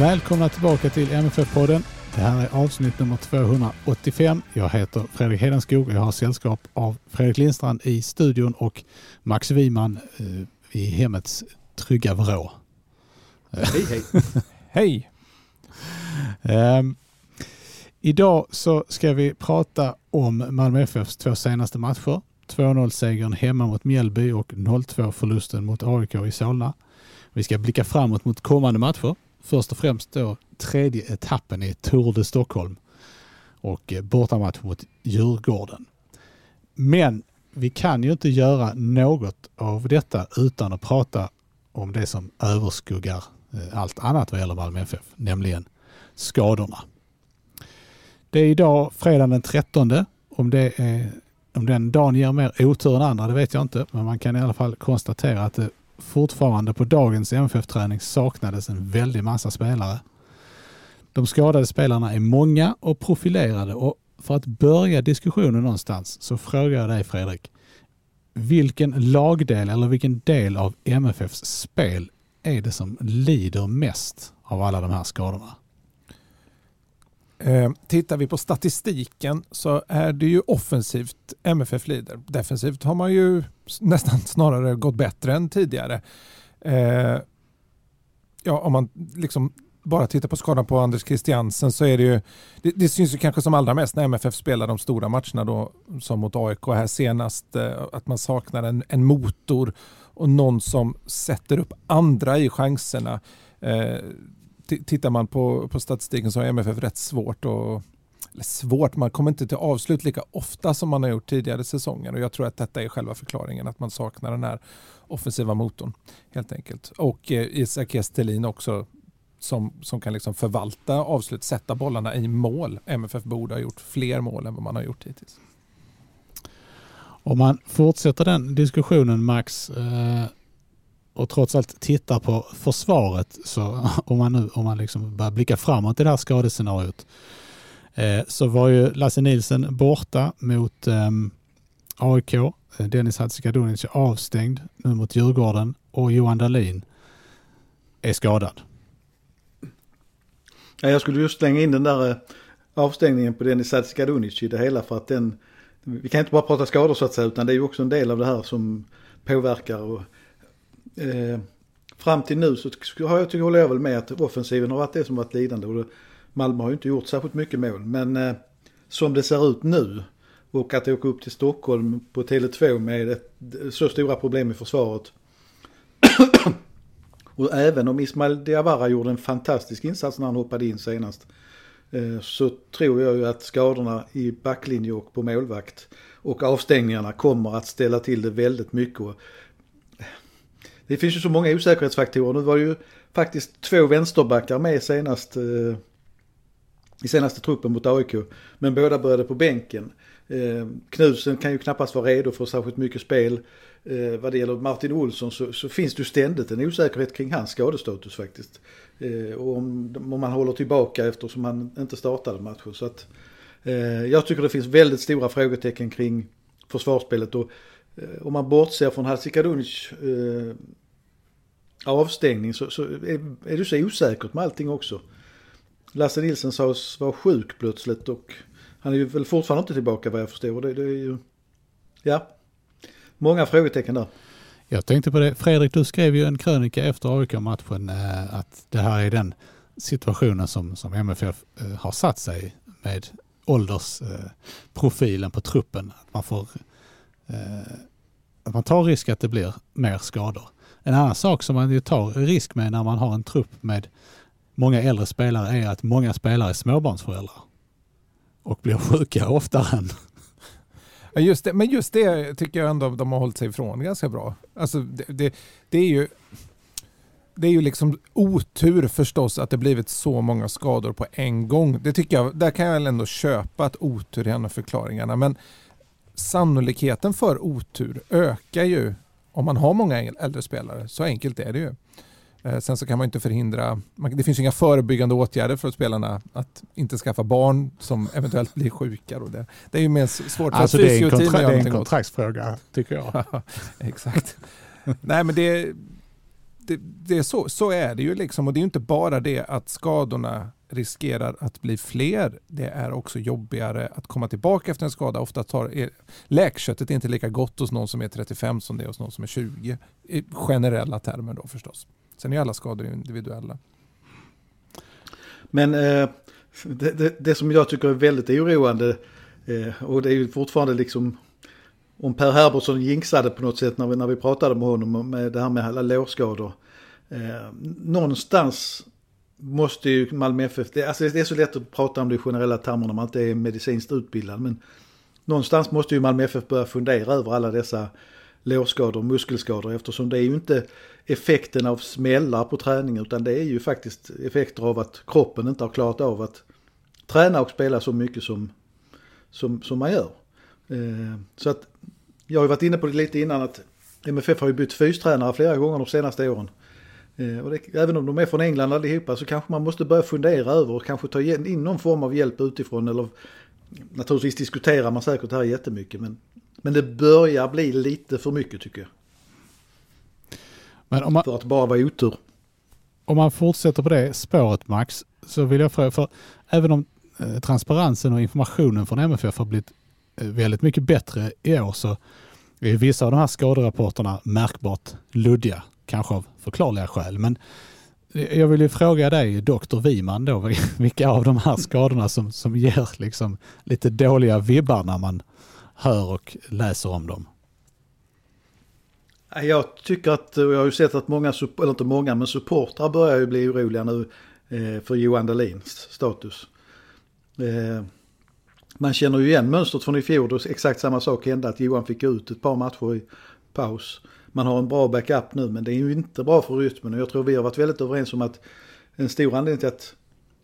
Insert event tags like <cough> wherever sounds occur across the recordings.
Välkomna tillbaka till MFF-podden. Det här är avsnitt nummer 285. Jag heter Fredrik Hedenskog och jag har sällskap av Fredrik Lindstrand i studion och Max Wiman eh, i hemmets trygga vrå. Hej hej. <laughs> hej! Um, idag så ska vi prata om Malmö FFs två senaste matcher. 2-0-segern hemma mot Mjällby och 0-2-förlusten mot AIK i Solna. Vi ska blicka framåt mot kommande matcher först och främst då tredje etappen i Tour de Stockholm och eh, bortamatch mot Djurgården. Men vi kan ju inte göra något av detta utan att prata om det som överskuggar eh, allt annat vad gäller Malmö FF, nämligen skadorna. Det är idag fredag den 13. Om, det är, om den dagen ger mer otur än andra, det vet jag inte. Men man kan i alla fall konstatera att det fortfarande på dagens MFF-träning saknades en väldig massa spelare. De skadade spelarna är många och profilerade och för att börja diskussionen någonstans så frågar jag dig Fredrik. Vilken lagdel eller vilken del av MFFs spel är det som lider mest av alla de här skadorna? Eh, tittar vi på statistiken så är det ju offensivt MFF lider. Defensivt har man ju nästan snarare gått bättre än tidigare. Eh, ja, om man liksom bara tittar på skadan på Anders Christiansen så är det ju, det, det, syns ju kanske som allra mest när MFF spelar de stora matcherna då som mot AIK här senast, eh, att man saknar en, en motor och någon som sätter upp andra i chanserna. Eh, tittar man på, på statistiken så har MFF rätt svårt att eller svårt, man kommer inte till avslut lika ofta som man har gjort tidigare säsonger och jag tror att detta är själva förklaringen, att man saknar den här offensiva motorn helt enkelt. Och eh, Isak Estelin också som, som kan liksom förvalta avslut, sätta bollarna i mål. MFF borde ha gjort fler mål än vad man har gjort hittills. Om man fortsätter den diskussionen Max, eh, och trots allt tittar på försvaret, så <laughs> om man nu om man liksom börjar blicka framåt i det här skadescenariot, eh, så var ju Lasse Nilsen borta mot eh, AIK. Dennis Hadzikadunic är avstängd nu mot Djurgården och Johan Dahlin är skadad. Jag skulle just slänga in den där eh, avstängningen på Dennis Hadzikadunic i det hela för att den, vi kan inte bara prata skador så att säga utan det är ju också en del av det här som påverkar och eh, fram till nu så har jag, tycker, håller jag väl med att offensiven har varit det som varit lidande. Och Malmö har ju inte gjort särskilt mycket mål. Men eh, som det ser ut nu och att åka upp till Stockholm på Tele2 med ett, så stora problem i försvaret. <coughs> och även om Ismail Diawara gjorde en fantastisk insats när han hoppade in senast. Eh, så tror jag ju att skadorna i backlinje och på målvakt och avstängningarna kommer att ställa till det väldigt mycket. Det finns ju så många osäkerhetsfaktorer. Nu var det ju faktiskt två vänsterbackar med senast eh, i senaste truppen mot AIK. Men båda började på bänken. Eh, Knudsen kan ju knappast vara redo för särskilt mycket spel. Eh, vad det gäller Martin Olsson så, så, finns det ju ständigt en osäkerhet kring hans skadestatus faktiskt. Eh, och om, om man håller tillbaka eftersom han inte startade matchen. Så att, eh, jag tycker det finns väldigt stora frågetecken kring försvarsspelet. Och eh, om man bortser från Hadzikadunic avstängning så, så är, är det så osäkert med allting också. Lasse Nilsson sades vara sjuk plötsligt och han är ju väl fortfarande inte tillbaka vad jag förstår. Det, det är ju, ja, många frågetecken där. Jag tänkte på det, Fredrik du skrev ju en krönika efter AIK-matchen eh, att det här är den situationen som, som MFF eh, har satt sig med åldersprofilen eh, på truppen. Att man, får, att man tar risk att det blir mer skador. En annan sak som man ju tar risk med när man har en trupp med många äldre spelare är att många spelare är småbarnsföräldrar och blir sjuka oftare än just det, men just det tycker jag ändå de har hållit sig ifrån ganska bra. Alltså det, det, det, är ju det är ju liksom otur förstås att det blivit så många skador på en gång. Det tycker jag, där kan jag ändå köpa att otur är en av förklaringarna. Men sannolikheten för otur ökar ju om man har många äldre spelare. Så enkelt är det ju. Eh, sen så kan man inte förhindra, det finns inga förebyggande åtgärder för spelarna att inte skaffa barn som eventuellt blir sjuka. Och det, det är ju mer svårt alltså det är en, kontra det är en kontraktsfråga tycker jag. <laughs> Exakt. Nej men det, det, det, är så, så är det ju liksom och det är inte bara det att skadorna riskerar att bli fler. Det är också jobbigare att komma tillbaka efter en skada. Ofta tar läkköttet är inte lika gott hos någon som är 35 som det är hos någon som är 20. I generella termer då förstås. Sen är alla skador individuella. Men eh, det, det, det, som jag tycker är väldigt oroande eh, och det är ju fortfarande liksom om Per Herbertsson jinxade på något sätt när vi, när vi pratade med honom med eh, det här med alla lårskador. Eh, någonstans måste ju Malmö FF, det, alltså det är så lätt att prata om det i generella termer när man inte är medicinskt utbildad. Men någonstans måste ju Malmö FF börja fundera över alla dessa lårskador och muskelskador eftersom det är ju inte effekten av smällar på träning utan det är ju faktiskt effekter av att kroppen inte har klarat av att träna och spela så mycket som, som, som man gör. Eh, så att jag har varit inne på det lite innan att MFF har ju bytt fystränare flera gånger de senaste åren. Eh, och det, även om de är från England allihopa så kanske man måste börja fundera över och kanske ta in någon form av hjälp utifrån eller naturligtvis diskuterar man säkert det här jättemycket men men det börjar bli lite för mycket tycker jag. Men om man, för att bara vara otur. Om man fortsätter på det spåret Max, så vill jag fråga, för även om eh, transparensen och informationen från MFF har blivit väldigt mycket bättre i år så är vissa av de här skaderapporterna märkbart luddiga, kanske av förklarliga skäl. Men jag vill ju fråga dig, doktor Wiman, då, <laughs> vilka av de här skadorna som, som ger liksom lite dåliga vibbar när man hör och läser om dem? Jag tycker att, och jag har ju sett att många, eller inte många, men supportrar börjar ju bli oroliga nu eh, för Johan Dahlins status. Eh, man känner ju igen mönstret från i fjol då exakt samma sak hände att Johan fick ut ett par matcher i paus. Man har en bra backup nu men det är ju inte bra för rytmen och jag tror vi har varit väldigt överens om att en stor anledning till att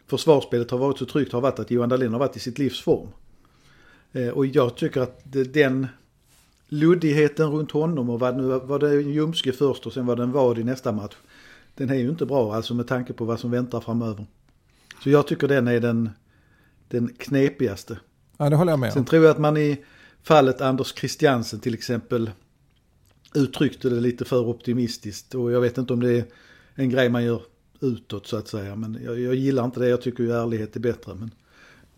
försvarsspelet har varit så tryggt har varit att Johan Dahlin har varit i sitt livs form. Eh, och jag tycker att den luddigheten runt honom och vad nu var det Ljumske först och sen var det en vad i nästa match. Den är ju inte bra alltså med tanke på vad som väntar framöver. Så jag tycker den är den, den knepigaste. Ja, det håller jag med om. Sen tror jag att man i fallet Anders Christiansen till exempel uttryckte det lite för optimistiskt. Och jag vet inte om det är en grej man gör utåt så att säga. Men jag, jag gillar inte det. Jag tycker ju ärlighet är bättre. Men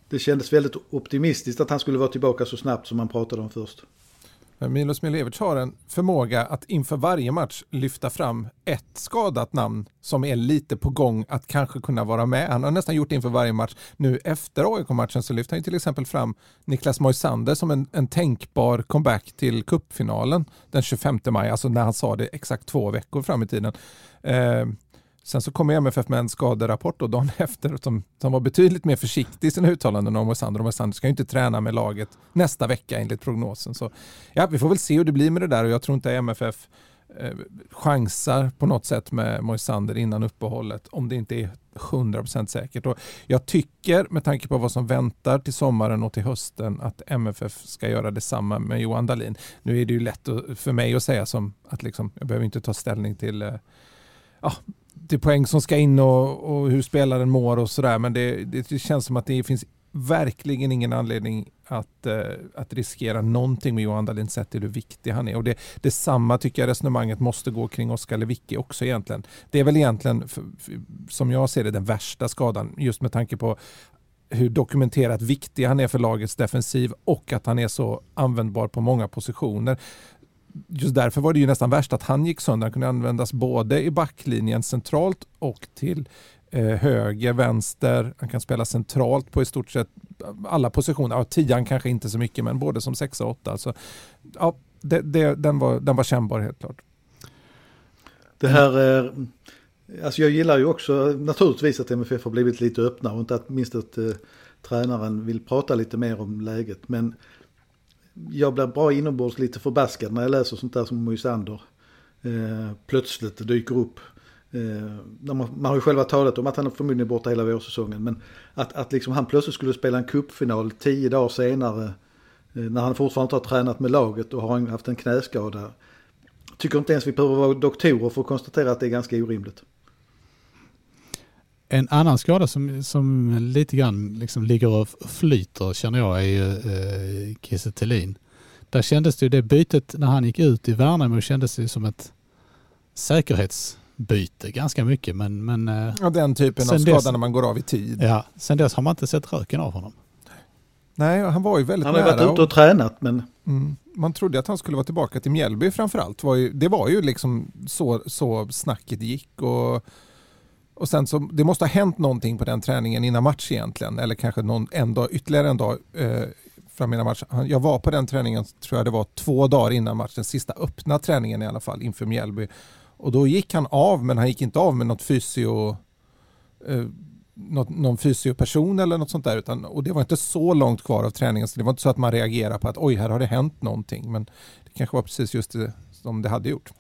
det kändes väldigt optimistiskt att han skulle vara tillbaka så snabbt som man pratade om först. Milos Milevic har en förmåga att inför varje match lyfta fram ett skadat namn som är lite på gång att kanske kunna vara med. Han har nästan gjort det inför varje match. Nu efter AIK-matchen så lyfter han till exempel fram Niklas Moisander som en, en tänkbar comeback till kuppfinalen den 25 maj, alltså när han sa det exakt två veckor fram i tiden. Eh, Sen så kommer MFF med en skaderapport och dagen <laughs> efter som, som var betydligt mer försiktig i sina uttalanden om Moisander. Och Moisander ska ju inte träna med laget nästa vecka enligt prognosen. Så ja, vi får väl se hur det blir med det där och jag tror inte MFF eh, chansar på något sätt med Moisander innan uppehållet om det inte är 100% säkert. Och jag tycker med tanke på vad som väntar till sommaren och till hösten att MFF ska göra detsamma med Johan Dahlin. Nu är det ju lätt för mig att säga som att liksom, jag behöver inte ta ställning till eh, ja, till poäng som ska in och, och hur spelaren mår och sådär. Men det, det, känns som att det finns verkligen ingen anledning att, eh, att riskera någonting med Johan Dahlin sett till hur viktig han är. Och det, detsamma tycker jag resonemanget måste gå kring Oskar Lewicki också egentligen. Det är väl egentligen, för, för, som jag ser det, den värsta skadan just med tanke på hur dokumenterat viktig han är för lagets defensiv och att han är så användbar på många positioner just därför var det ju nästan värst att han gick sönder. Han kunde användas både i backlinjen centralt och till eh, höger, vänster. Han kan spela centralt på i stort sett alla positioner. Ja, tian kanske inte så mycket, men både som sexa och åtta. Så, ja, det, det, den, var, den var kännbar helt klart. Det här, eh, Alltså jag gillar ju också naturligtvis att MFF har blivit lite öppnare och inte att minst att eh, tränaren vill prata lite mer om läget. Men jag blir bra inombords lite förbaskad när jag läser sånt där som Moisander eh, plötsligt dyker upp. Eh, man, man har ju själva talat om att han förmodligen är borta hela vårsäsongen. Men att, att liksom han plötsligt skulle spela en kuppfinal tio dagar senare. Eh, när han fortfarande inte har tränat med laget och har haft en knäskada. Tycker inte ens vi behöver vara doktorer för att konstatera att det är ganska orimligt. En annan skada som, som lite grann liksom ligger och flyter känner jag är ju eh, Kiese Där kändes det ju det bytet när han gick ut i Värnamo kändes det som ett säkerhetsbyte ganska mycket. Men, men, eh, ja, den typen av skada när man går av i tid. Ja, sen dess har man inte sett röken av honom. Nej, han var ju väldigt nära. Han har varit ute och tränat men... Mm, man trodde att han skulle vara tillbaka till Mjällby framförallt. Det var ju liksom så, så snacket gick. Och och sen så, det måste ha hänt någonting på den träningen innan match egentligen. Eller kanske någon, en dag, ytterligare en dag eh, fram innan match. Jag var på den träningen, tror jag det var, två dagar innan match. Den sista öppna träningen i alla fall inför Mjällby. Och då gick han av, men han gick inte av med något fysio... Eh, något, någon fysioperson eller något sånt där. Utan, och det var inte så långt kvar av träningen så det var inte så att man reagerade på att oj, här har det hänt någonting. Men det kanske var precis just det som det hade gjort.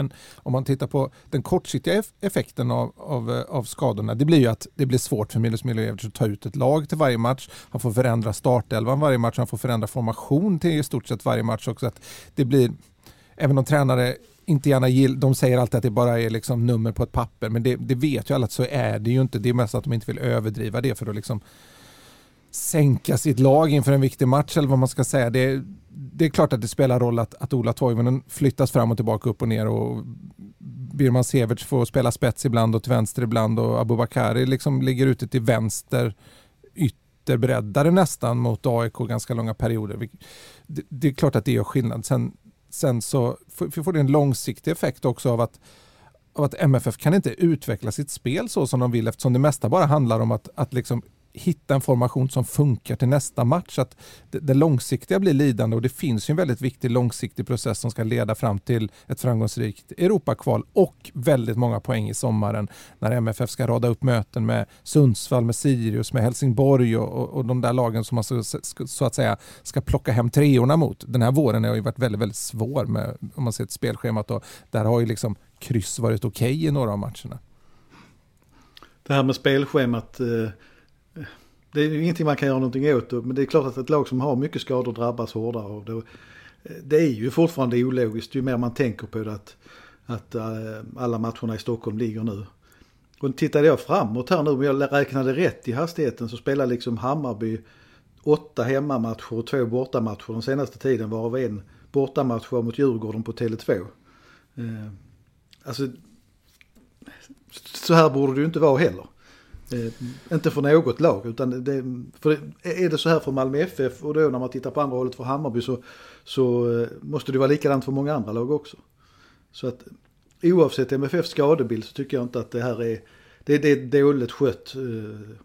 Men om man tittar på den kortsiktiga effekten av, av, eh, av skadorna, det blir ju att det blir svårt för Milos Milojevic att ta ut ett lag till varje match. Han får förändra startelvan varje match, han får förändra formation till i stort sett varje match också. Att det blir, även om tränare inte gärna gillar, de säger alltid att det bara är liksom nummer på ett papper, men det, det vet ju alla att så är det ju inte. Det är mest att de inte vill överdriva det för att liksom sänka sitt lag inför en viktig match eller vad man ska säga. Det, det är klart att det spelar roll att, att Ola Toivonen flyttas fram och tillbaka upp och ner och Birman Severts får spela spets ibland och till vänster ibland och Abubakari liksom ligger ute till vänster ytterbreddare nästan mot AIK ganska långa perioder. Det, det är klart att det gör skillnad. Sen, sen så får, det en långsiktig effekt också av att av att MFF kan inte utveckla sitt spel så som de vill eftersom det mesta bara handlar om att, att liksom hitta en formation som funkar till nästa match. Att det, det, långsiktiga blir lidande och det finns ju en väldigt viktig långsiktig process som ska leda fram till ett framgångsrikt Europakval och väldigt många poäng i sommaren när MFF ska rada upp möten med Sundsvall, med Sirius, med Helsingborg och, och, och de där lagen som man så, så, att säga ska plocka hem treorna mot. Den här våren har ju varit väldigt, väldigt svår med, om man ser ett spelschemat och där har ju liksom kryss varit okej okay i några av matcherna. Det här med spelschemat eh det är ju ingenting man kan göra någonting åt. Men det är klart att ett lag som har mycket skador drabbas hårdare. Och det, det är ju fortfarande ologiskt ju mer man tänker på det att, att eh, alla matcherna i Stockholm ligger nu. Och tittade jag framåt här nu, om jag räknade rätt i hastigheten så spelar liksom Hammarby åtta hemmamatcher och två bortamatcher den senaste tiden varav en bortamatch var mot Djurgården på Tele2. Eh, alltså, så här borde det ju inte vara heller. Eh, inte för något lag utan det, för är det så här för Malmö FF och då när man tittar på andra hållet för Hammarby så, så eh, måste det vara likadant för många andra lag också. Så att oavsett MFFs skadebild så tycker jag inte att det här är, det, det är dåligt skött eh,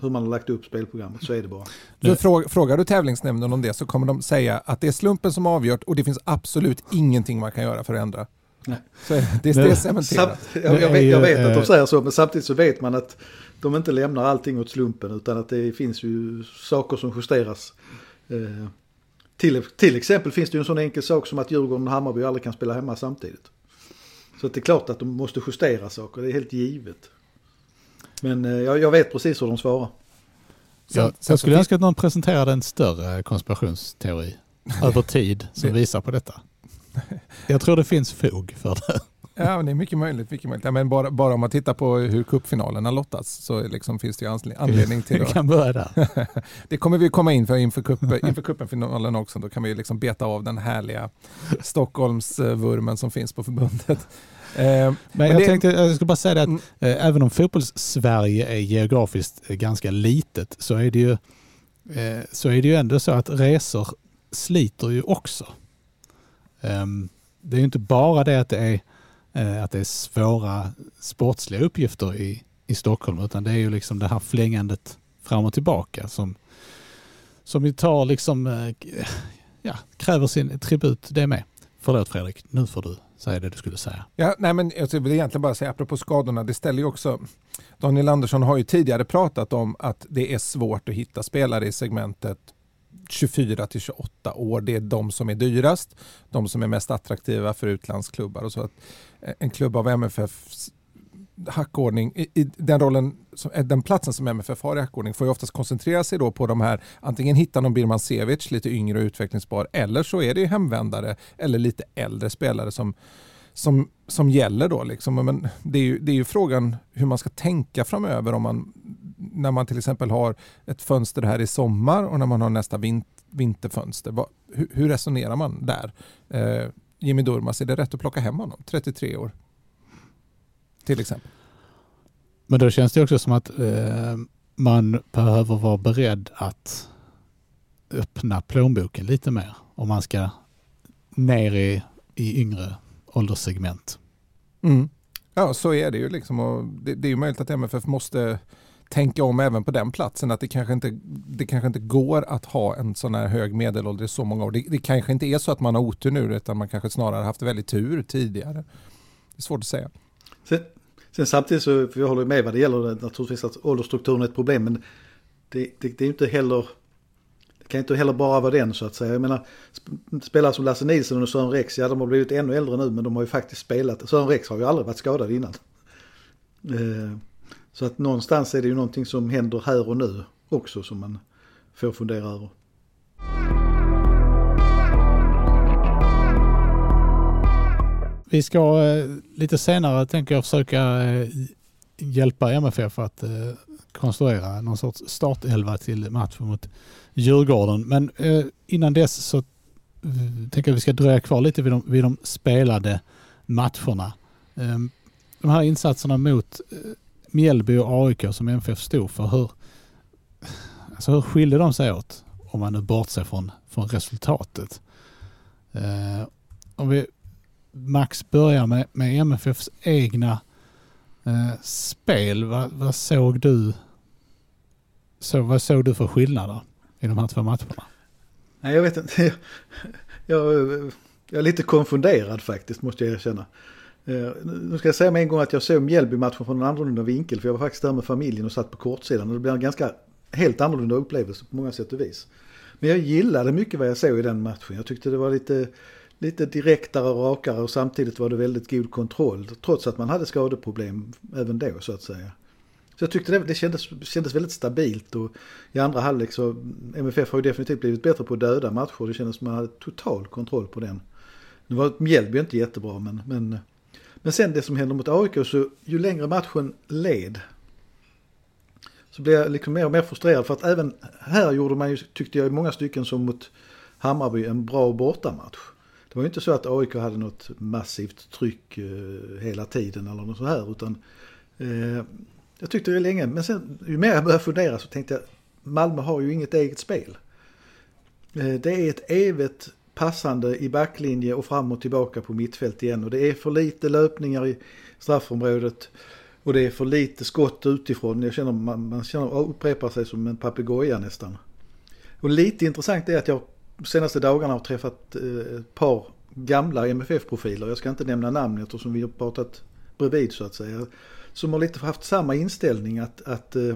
hur man har lagt upp spelprogrammet, så är det bara. Du, frågar du tävlingsnämnden om det så kommer de säga att det är slumpen som avgjort och det finns absolut ingenting man kan göra för att ändra. Nej. Så det, det är cementerat. Jag, jag, vet, jag vet att de säger så, men samtidigt så vet man att de inte lämnar allting åt slumpen utan att det finns ju saker som justeras. Eh, till, till exempel finns det ju en sån enkel sak som att Djurgården och Hammarby aldrig kan spela hemma samtidigt. Så det är klart att de måste justera saker, det är helt givet. Men eh, jag, jag, vet precis hur de svarar. Sen, jag, jag skulle önska att någon presenterade en större konspirationsteori <laughs> över tid som visar på detta. Jag tror det finns fog för det. Ja, det är mycket möjligt. Mycket möjligt. Ja, men bara, bara om man tittar på hur cupfinalerna lottas så liksom finns det ju anledning till att... kan börja där. <laughs> det kommer vi komma in för inför, cup, inför cupfinalen också. Då kan vi liksom beta av den härliga Stockholmsvurmen som finns på förbundet. Eh, men, men jag det... tänkte, jag skulle bara säga det att mm. eh, även om fotbolls-Sverige är geografiskt eh, ganska litet så är det ju, så är det ju ändå så att resor sliter ju också. Um, det är ju inte bara det att det är Eh, att det är svåra sportsliga uppgifter i, i Stockholm utan det är ju liksom det här flängandet fram och tillbaka som, som ju tar liksom, eh, ja, kräver sin tribut det med. Förlåt Fredrik, nu får du säga det du skulle säga. Ja, nej men jag vill egentligen bara säga apropå skadorna, det ställer ju också Daniel Andersson har ju tidigare pratat om att det är svårt att hitta spelare i segmentet 24 till 28 år. Det är de som är dyrast, de som är mest attraktiva för utlandsklubbar. Och så att eh, en klubb av MFFs hackordning, i, i den rollen, som, eh, den platsen som MFF har i hackordning får ju oftast koncentrera sig då på de här, antingen hitta någon Birman Sevic, lite yngre och utvecklingsbar, eller så är det hemvändare eller lite äldre spelare som, som, som gäller då. Liksom. Men det, är ju, det är ju frågan hur man ska tänka framöver om man, när man till exempel har ett fönster här i sommar och när man har nästa vint, vinterfönster. Hur, resonerar man där? Eh, Jimmy Durmas, är det rätt att plocka hem honom? 33 år? till exempel. Men då känns det också som att eh, man behöver vara beredd att öppna plånboken lite mer om man ska ner i, i yngre ålderssegment. Mm. Ja, så är det ju. Liksom. Det, det är ju möjligt att MFF måste tänka om även på den platsen. Att det kanske inte, det kanske inte går att ha en sån här hög medelålder i så många år. Det, det kanske inte är så att man har otur nu utan man kanske snarare haft väldigt tur tidigare. Det är svårt att säga. Sen, sen samtidigt så, för jag håller med vad det gäller naturligtvis att åldersstrukturen är ett problem. Men det, det, det är inte heller, det kan inte heller bara vara den så att säga. Jag menar, spelare som Lasse Nilsson och Sören Rex, ja de har blivit ännu äldre nu men de har ju faktiskt spelat. Sören Rex har ju aldrig varit skadad innan. Eh, så att någonstans är det ju någonting som händer här och nu också som man får fundera över. Vi ska eh, lite senare tänker jag försöka eh, hjälpa MFF att eh, konstruera någon sorts startelva till matchen mot Djurgården. Men eh, innan dess så eh, tänker jag att vi ska dröja kvar lite vid de, vid de spelade matcherna. Ehm, de här insatserna mot eh, Mjällby och AIK som MFF stod för, hur, alltså hur skilde de sig åt? Om man nu bortser från, från resultatet. Eh, om vi Max börjar med, med MFFs egna eh, spel. Va, vad såg du så, vad såg du för skillnader i de här två matcherna? Nej, jag vet inte. Jag, <laughs> jag, jag är lite konfunderad faktiskt, måste jag erkänna. Eh, nu ska jag säga med en gång att jag såg Mjällby-matchen från en annorlunda vinkel. För jag var faktiskt där med familjen och satt på kortsidan. Och det blev en ganska helt annorlunda upplevelse på många sätt och vis. Men jag gillade mycket vad jag såg i den matchen. Jag tyckte det var lite lite direktare och rakare och samtidigt var det väldigt god kontroll. Trots att man hade skadeproblem även då så att säga. Så jag tyckte det, det kändes, kändes väldigt stabilt och i andra halvlek så MFF har ju definitivt blivit bättre på att döda matcher. Det kändes som att man hade total kontroll på den. Nu var Mjällby inte jättebra men, men, men sen det som händer mot AIK så ju längre matchen led så blev jag liksom mer och mer frustrerad för att även här gjorde man ju, tyckte jag i många stycken som mot Hammarby, en bra bortamatch. Det var ju inte så att AIK hade något massivt tryck eh, hela tiden eller något så här utan eh, jag tyckte det länge, men sen ju mer jag började fundera så tänkte jag Malmö har ju inget eget spel. Eh, det är ett evigt passande i backlinje och fram och tillbaka på mittfält igen och det är för lite löpningar i straffområdet och det är för lite skott utifrån. Jag känner man, man känner upprepar sig som en papegoja nästan. Och lite intressant är att jag senaste dagarna har träffat eh, ett par gamla MFF-profiler. Jag ska inte nämna namn eftersom vi har pratat bredvid så att säga. Som har lite haft samma inställning att, att eh,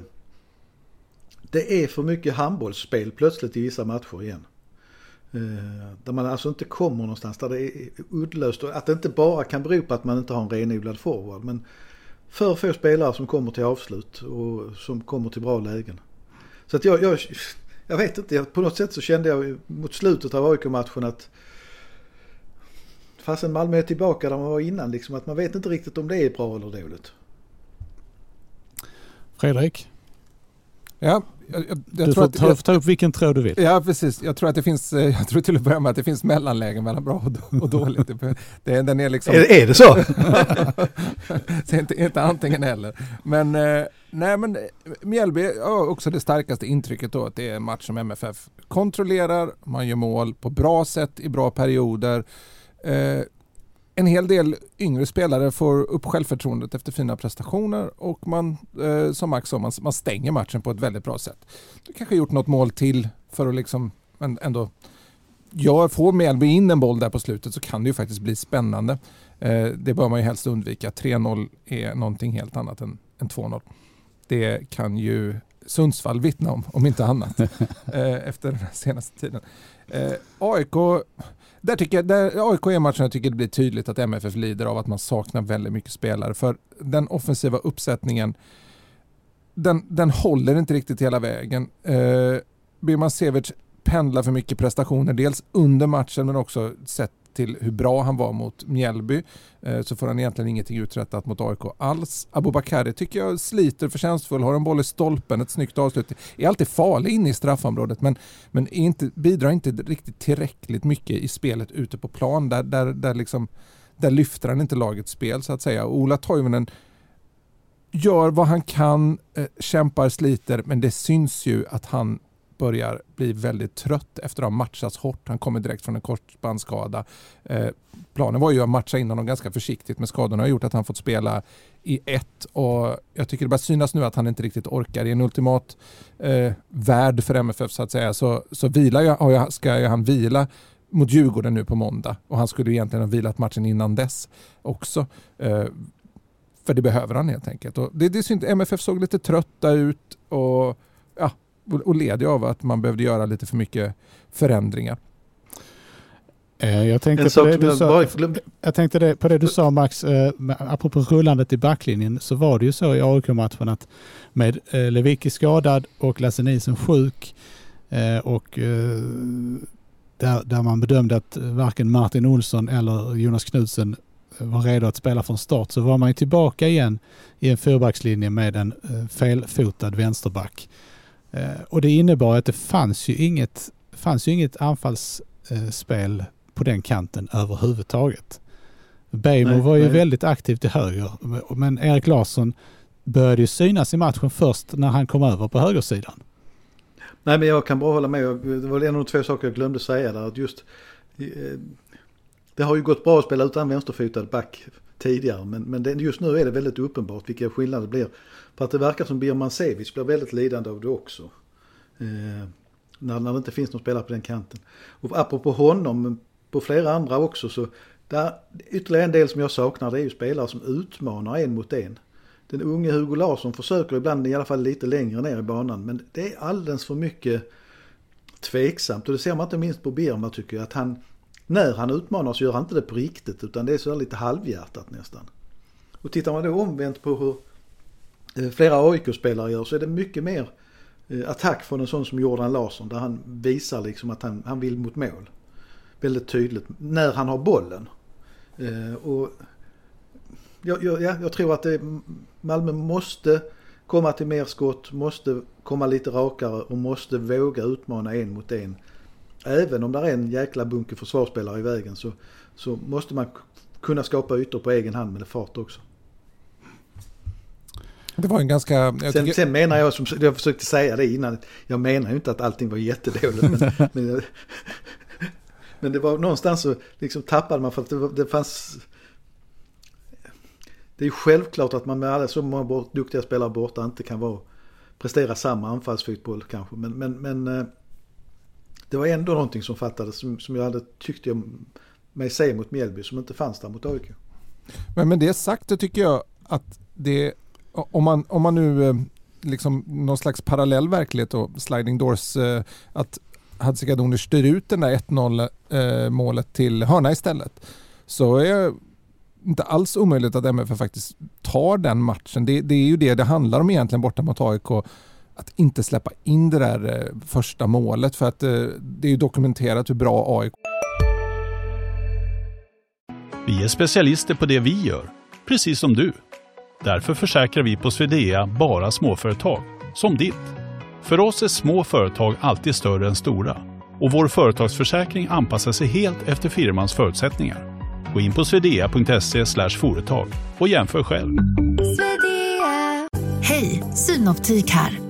det är för mycket handbollsspel plötsligt i vissa matcher igen. Eh, där man alltså inte kommer någonstans, där det är uddlöst. Och att det inte bara kan bero på att man inte har en renodlad forward. Men för få spelare som kommer till avslut och som kommer till bra lägen. Så att jag, jag jag vet inte, på något sätt så kände jag mot slutet av AIK-matchen att fastän Malmö är tillbaka där man var innan, liksom, att man vet inte riktigt om det är bra eller dåligt. Fredrik? Ja, jag, jag, jag du får att, ta, ta, upp vilken tråd du vill. Ja, precis. Jag tror att det finns, eh, jag tror till att börja med att det finns mellanlägen mellan bra och, dåligt. Det, den är, liksom... är, är det så? <laughs> så inte, inte antingen eller. Men, eh, nej, men eh, Mjällby har också det starkaste intrycket då att det är en match som MFF kontrollerar, man gör mål på bra sätt i bra perioder. En hel del yngre spelare får upp självförtroendet efter fina prestationer och man, eh, som Max sa, man, man stänger matchen på ett väldigt bra sätt. Du kanske gjort något mål till för att liksom ändå jag får Mjällby in en boll där på slutet så kan det ju faktiskt bli spännande. Eh, det bör man ju helst undvika. 3-0 är någonting helt annat än, än 2-0. Det kan ju Sundsvall vittna om, om inte annat, <laughs> eh, efter den senaste tiden. Eh, AIK, där tycker jag, där AIK är matchen jag tycker det blir tydligt att MFF lider av att man saknar väldigt mycket spelare. För den offensiva uppsättningen, den, den håller inte riktigt hela vägen. Eh, Birman Sevic pendlar för mycket prestationer, dels under matchen men också sett till hur bra han var mot Mjällby eh, så får han egentligen ingenting uträttat mot AIK alls. Abubakari tycker jag sliter förtjänstfull, har en boll i stolpen, ett snyggt avslut. Är alltid farlig inne i straffområdet men, men inte, bidrar inte riktigt tillräckligt mycket i spelet ute på plan. Där, där, där, liksom, där lyfter han inte lagets spel så att säga. Ola Toivonen gör vad han kan, eh, kämpar, sliter men det syns ju att han börjar bli väldigt trött efter att ha matchats hårt. Han kommer direkt från en korsbandsskada. Eh, planen var ju att matcha in honom ganska försiktigt men skadorna har gjort att han fått spela i ett och jag tycker det börjar synas nu att han inte riktigt orkar. I en ultimat eh, värld för MFF så att säga så, så vilar jag, ska han vila mot Djurgården nu på måndag och han skulle egentligen ha vilat matchen innan dess också. Eh, för det behöver han helt enkelt. Och det, det är synd, MFF såg lite trötta ut och och led av att man behövde göra lite för mycket förändringar. Eh, jag tänkte, på det, du sa, jag tänkte på det du sa Max, eh, apropå rullandet i backlinjen så var det ju så i AIK-matchen att med eh, Lewicki skadad och Lasse Nielsen sjuk och där, där man bedömde att varken Martin Olsson eller Jonas Knudsen var redo att spela från start så var man ju tillbaka igen i en fyrbackslinje med en felfotad vänsterback. Eh, och det innebar att det fanns ju inget, fanns ju inget anfallsspel på den kanten överhuvudtaget. Bejmo var ju nej. väldigt aktiv till höger men Erik Larsson började ju synas i matchen först när han kom över på högersidan. Nej men jag kan bara hålla med. Det var en av de två saker jag glömde säga där. Att just, eh, det har ju gått bra att spela utan vänsterfotad back tidigare men, men just nu är det väldigt uppenbart vilka skillnader det blir för att det verkar som Birman Sevic blir väldigt lidande av det också. Eh, när, när det inte finns någon spelare på den kanten. Och apropå honom, men på flera andra också så där, ytterligare en del som jag saknar det är ju spelare som utmanar en mot en. Den unge Hugo Larsson försöker ibland i alla fall lite längre ner i banan men det är alldeles för mycket tveksamt och det ser man inte minst på Birma tycker jag att han när han utmanar så gör han inte det på riktigt utan det är så lite halvhjärtat nästan. Och tittar man då omvänt på hur eh, flera AIK-spelare gör så är det mycket mer eh, attack från en sån som Jordan Larsson där han visar liksom att han, han vill mot mål. Väldigt tydligt när han har bollen. Eh, och jag, jag, jag tror att det, Malmö måste komma till mer skott, måste komma lite rakare och måste våga utmana en mot en. Även om det är en jäkla bunke försvarsspelare i vägen så, så måste man kunna skapa ytor på egen hand med fart också. Det var en ganska... Sen, sen, menar jag, som jag försökte säga det innan, jag menar ju inte att allting var jättedåligt. Men, <laughs> men, men, det var någonstans så liksom tappade man för att det, det fanns... Det är ju självklart att man med alla så många bort, duktiga spelare borta inte kan vara, prestera samma anfallsfotboll kanske. Men, men, men eh, det var ändå någonting som fattades som, som jag hade tyckt jag mig se mot Mjällby som inte fanns där mot AIK. Men med det sagt så tycker jag att det om man, om man nu eh, liksom någon slags parallell verklighet och sliding doors eh, att Hadzikadunic styr ut den där 1-0 eh, målet till hörna istället så är det inte alls omöjligt att MFF faktiskt tar den matchen. Det, det, är ju det det handlar om egentligen borta mot AIK. Att inte släppa in det där första målet för att det är ju dokumenterat hur bra AIK Vi är specialister på det vi gör, precis som du. Därför försäkrar vi på Swedea bara småföretag, som ditt. För oss är små företag alltid större än stora och vår företagsförsäkring anpassar sig helt efter firmans förutsättningar. Gå in på swedea.se företag och jämför själv. Hej, Synoptik här.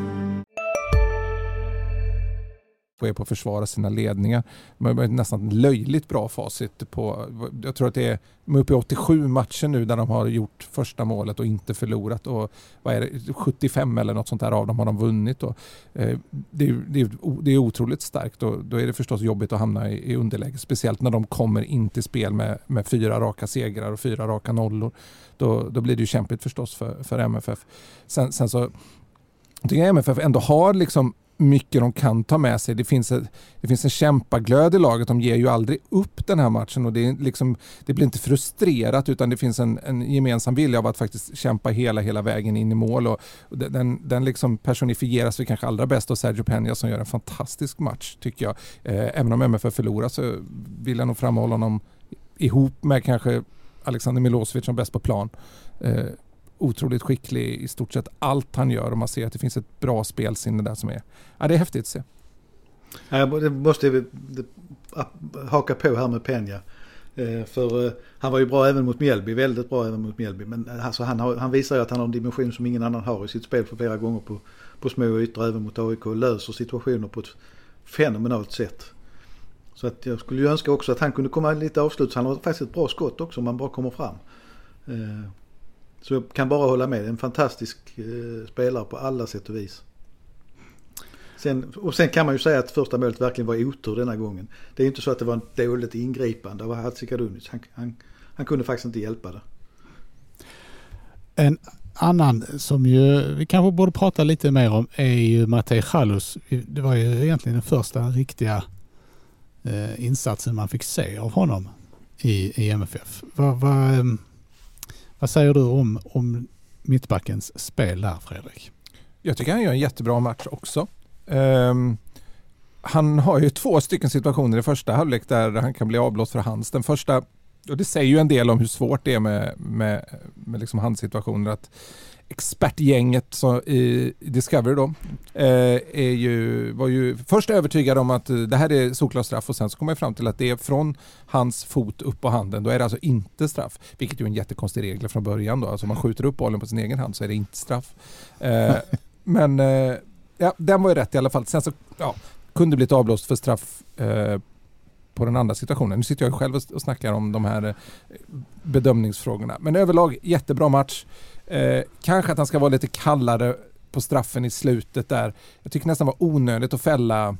och är på att försvara sina ledningar. De har nästan löjligt bra facit på, jag tror att det är, de är uppe i 87 matcher nu där de har gjort första målet och inte förlorat. Och vad är det, 75 eller något sånt där av dem har de vunnit. Och, eh, det, är, det, är, det är otroligt starkt och då är det förstås jobbigt att hamna i, i underläge. Speciellt när de kommer in till spel med, med fyra raka segrar och fyra raka nollor. Då, då blir det ju kämpigt förstås för, för MFF. Sen, sen så jag tycker MFF ändå har liksom mycket de kan ta med sig. Det finns, ett, det finns en kämpaglöd i laget. De ger ju aldrig upp den här matchen och det, är liksom, det blir inte frustrerat utan det finns en, en gemensam vilja av att faktiskt kämpa hela, hela vägen in i mål. Och, och den den liksom personifieras vi kanske allra bäst av Sergio Peña som gör en fantastisk match tycker jag. Eh, även om MFF förlorar så vill jag nog framhålla honom ihop med kanske Alexander Milosevic som bäst på plan. Eh, otroligt skicklig i stort sett allt han gör och man ser att det finns ett bra spelsinne där som är, ja, det är häftigt att se. det måste haka på här med Penja. Eh, för eh, han var ju bra även mot Mjällby, väldigt bra även mot Mjällby. Men eh, alltså han, har, han visar ju att han har en dimension som ingen annan har i sitt spel för flera gånger på, på små ytor även mot AIK. och Löser situationer på ett fenomenalt sätt. Så att jag skulle ju önska också att han kunde komma lite avslut. Så Han har faktiskt ett bra skott också om han bara kommer fram. Så jag kan bara hålla med. En fantastisk eh, spelare på alla sätt och vis. Sen, och sen kan man ju säga att första målet verkligen var otur denna gången. Det är inte så att det var ett dåligt ingripande av Hatzikadunic. Han, han, han kunde faktiskt inte hjälpa det. En annan som ju vi kanske borde prata lite mer om är ju Matej Chalus. Det var ju egentligen den första riktiga eh, insatsen man fick se av honom i, i MFF. Vad, vad, ehm, vad säger du om, om mittbackens spel där Fredrik? Jag tycker han gör en jättebra match också. Um, han har ju två stycken situationer i första halvlek där han kan bli avblåst för hands. Den första, och det säger ju en del om hur svårt det är med, med, med liksom handsituationer, att expertgänget så, i Discovery då, eh, är ju, var ju först övertygade om att det här är solklar straff och sen så kom jag fram till att det är från hans fot upp på handen. Då är det alltså inte straff. Vilket ju är en jättekonstig regel från början då. Alltså om man skjuter upp bollen på sin egen hand så är det inte straff. Eh, <laughs> men eh, ja, den var ju rätt i alla fall. Sen så ja, kunde blivit avblåst för straff eh, på den andra situationen. Nu sitter jag själv och snackar om de här eh, bedömningsfrågorna. Men överlag jättebra match. Eh, kanske att han ska vara lite kallare på straffen i slutet där. Jag tycker nästan var onödigt att fälla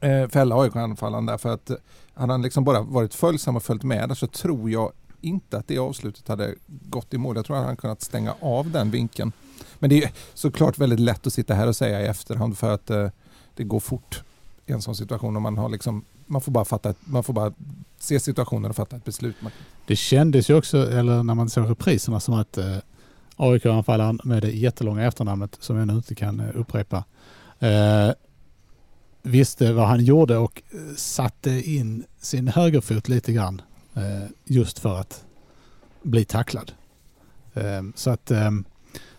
eh, fälla AIK-anfallaren där för att eh, hade han liksom bara varit följsam och följt med där så tror jag inte att det avslutet hade gått i mål. Jag tror att han kunnat stänga av den vinkeln. Men det är såklart väldigt lätt att sitta här och säga i efterhand för att eh, det går fort i en sån situation och man har liksom man får bara fatta, man får bara se situationen och fatta ett beslut. Det kändes ju också, eller när man såg repriserna, som att eh, AIK-anfallaren med det jättelånga efternamnet som jag nu inte kan eh, upprepa eh, visste vad han gjorde och eh, satte in sin högerfot lite grann eh, just för att bli tacklad. Eh, så att eh,